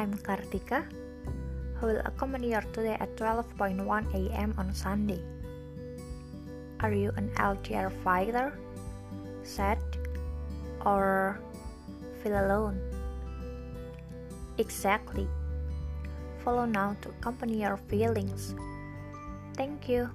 I'm Kartika, I will accompany you today at 12.1 am on Sunday. Are you an LDR fighter, sad, or feel alone? Exactly. Follow now to accompany your feelings. Thank you.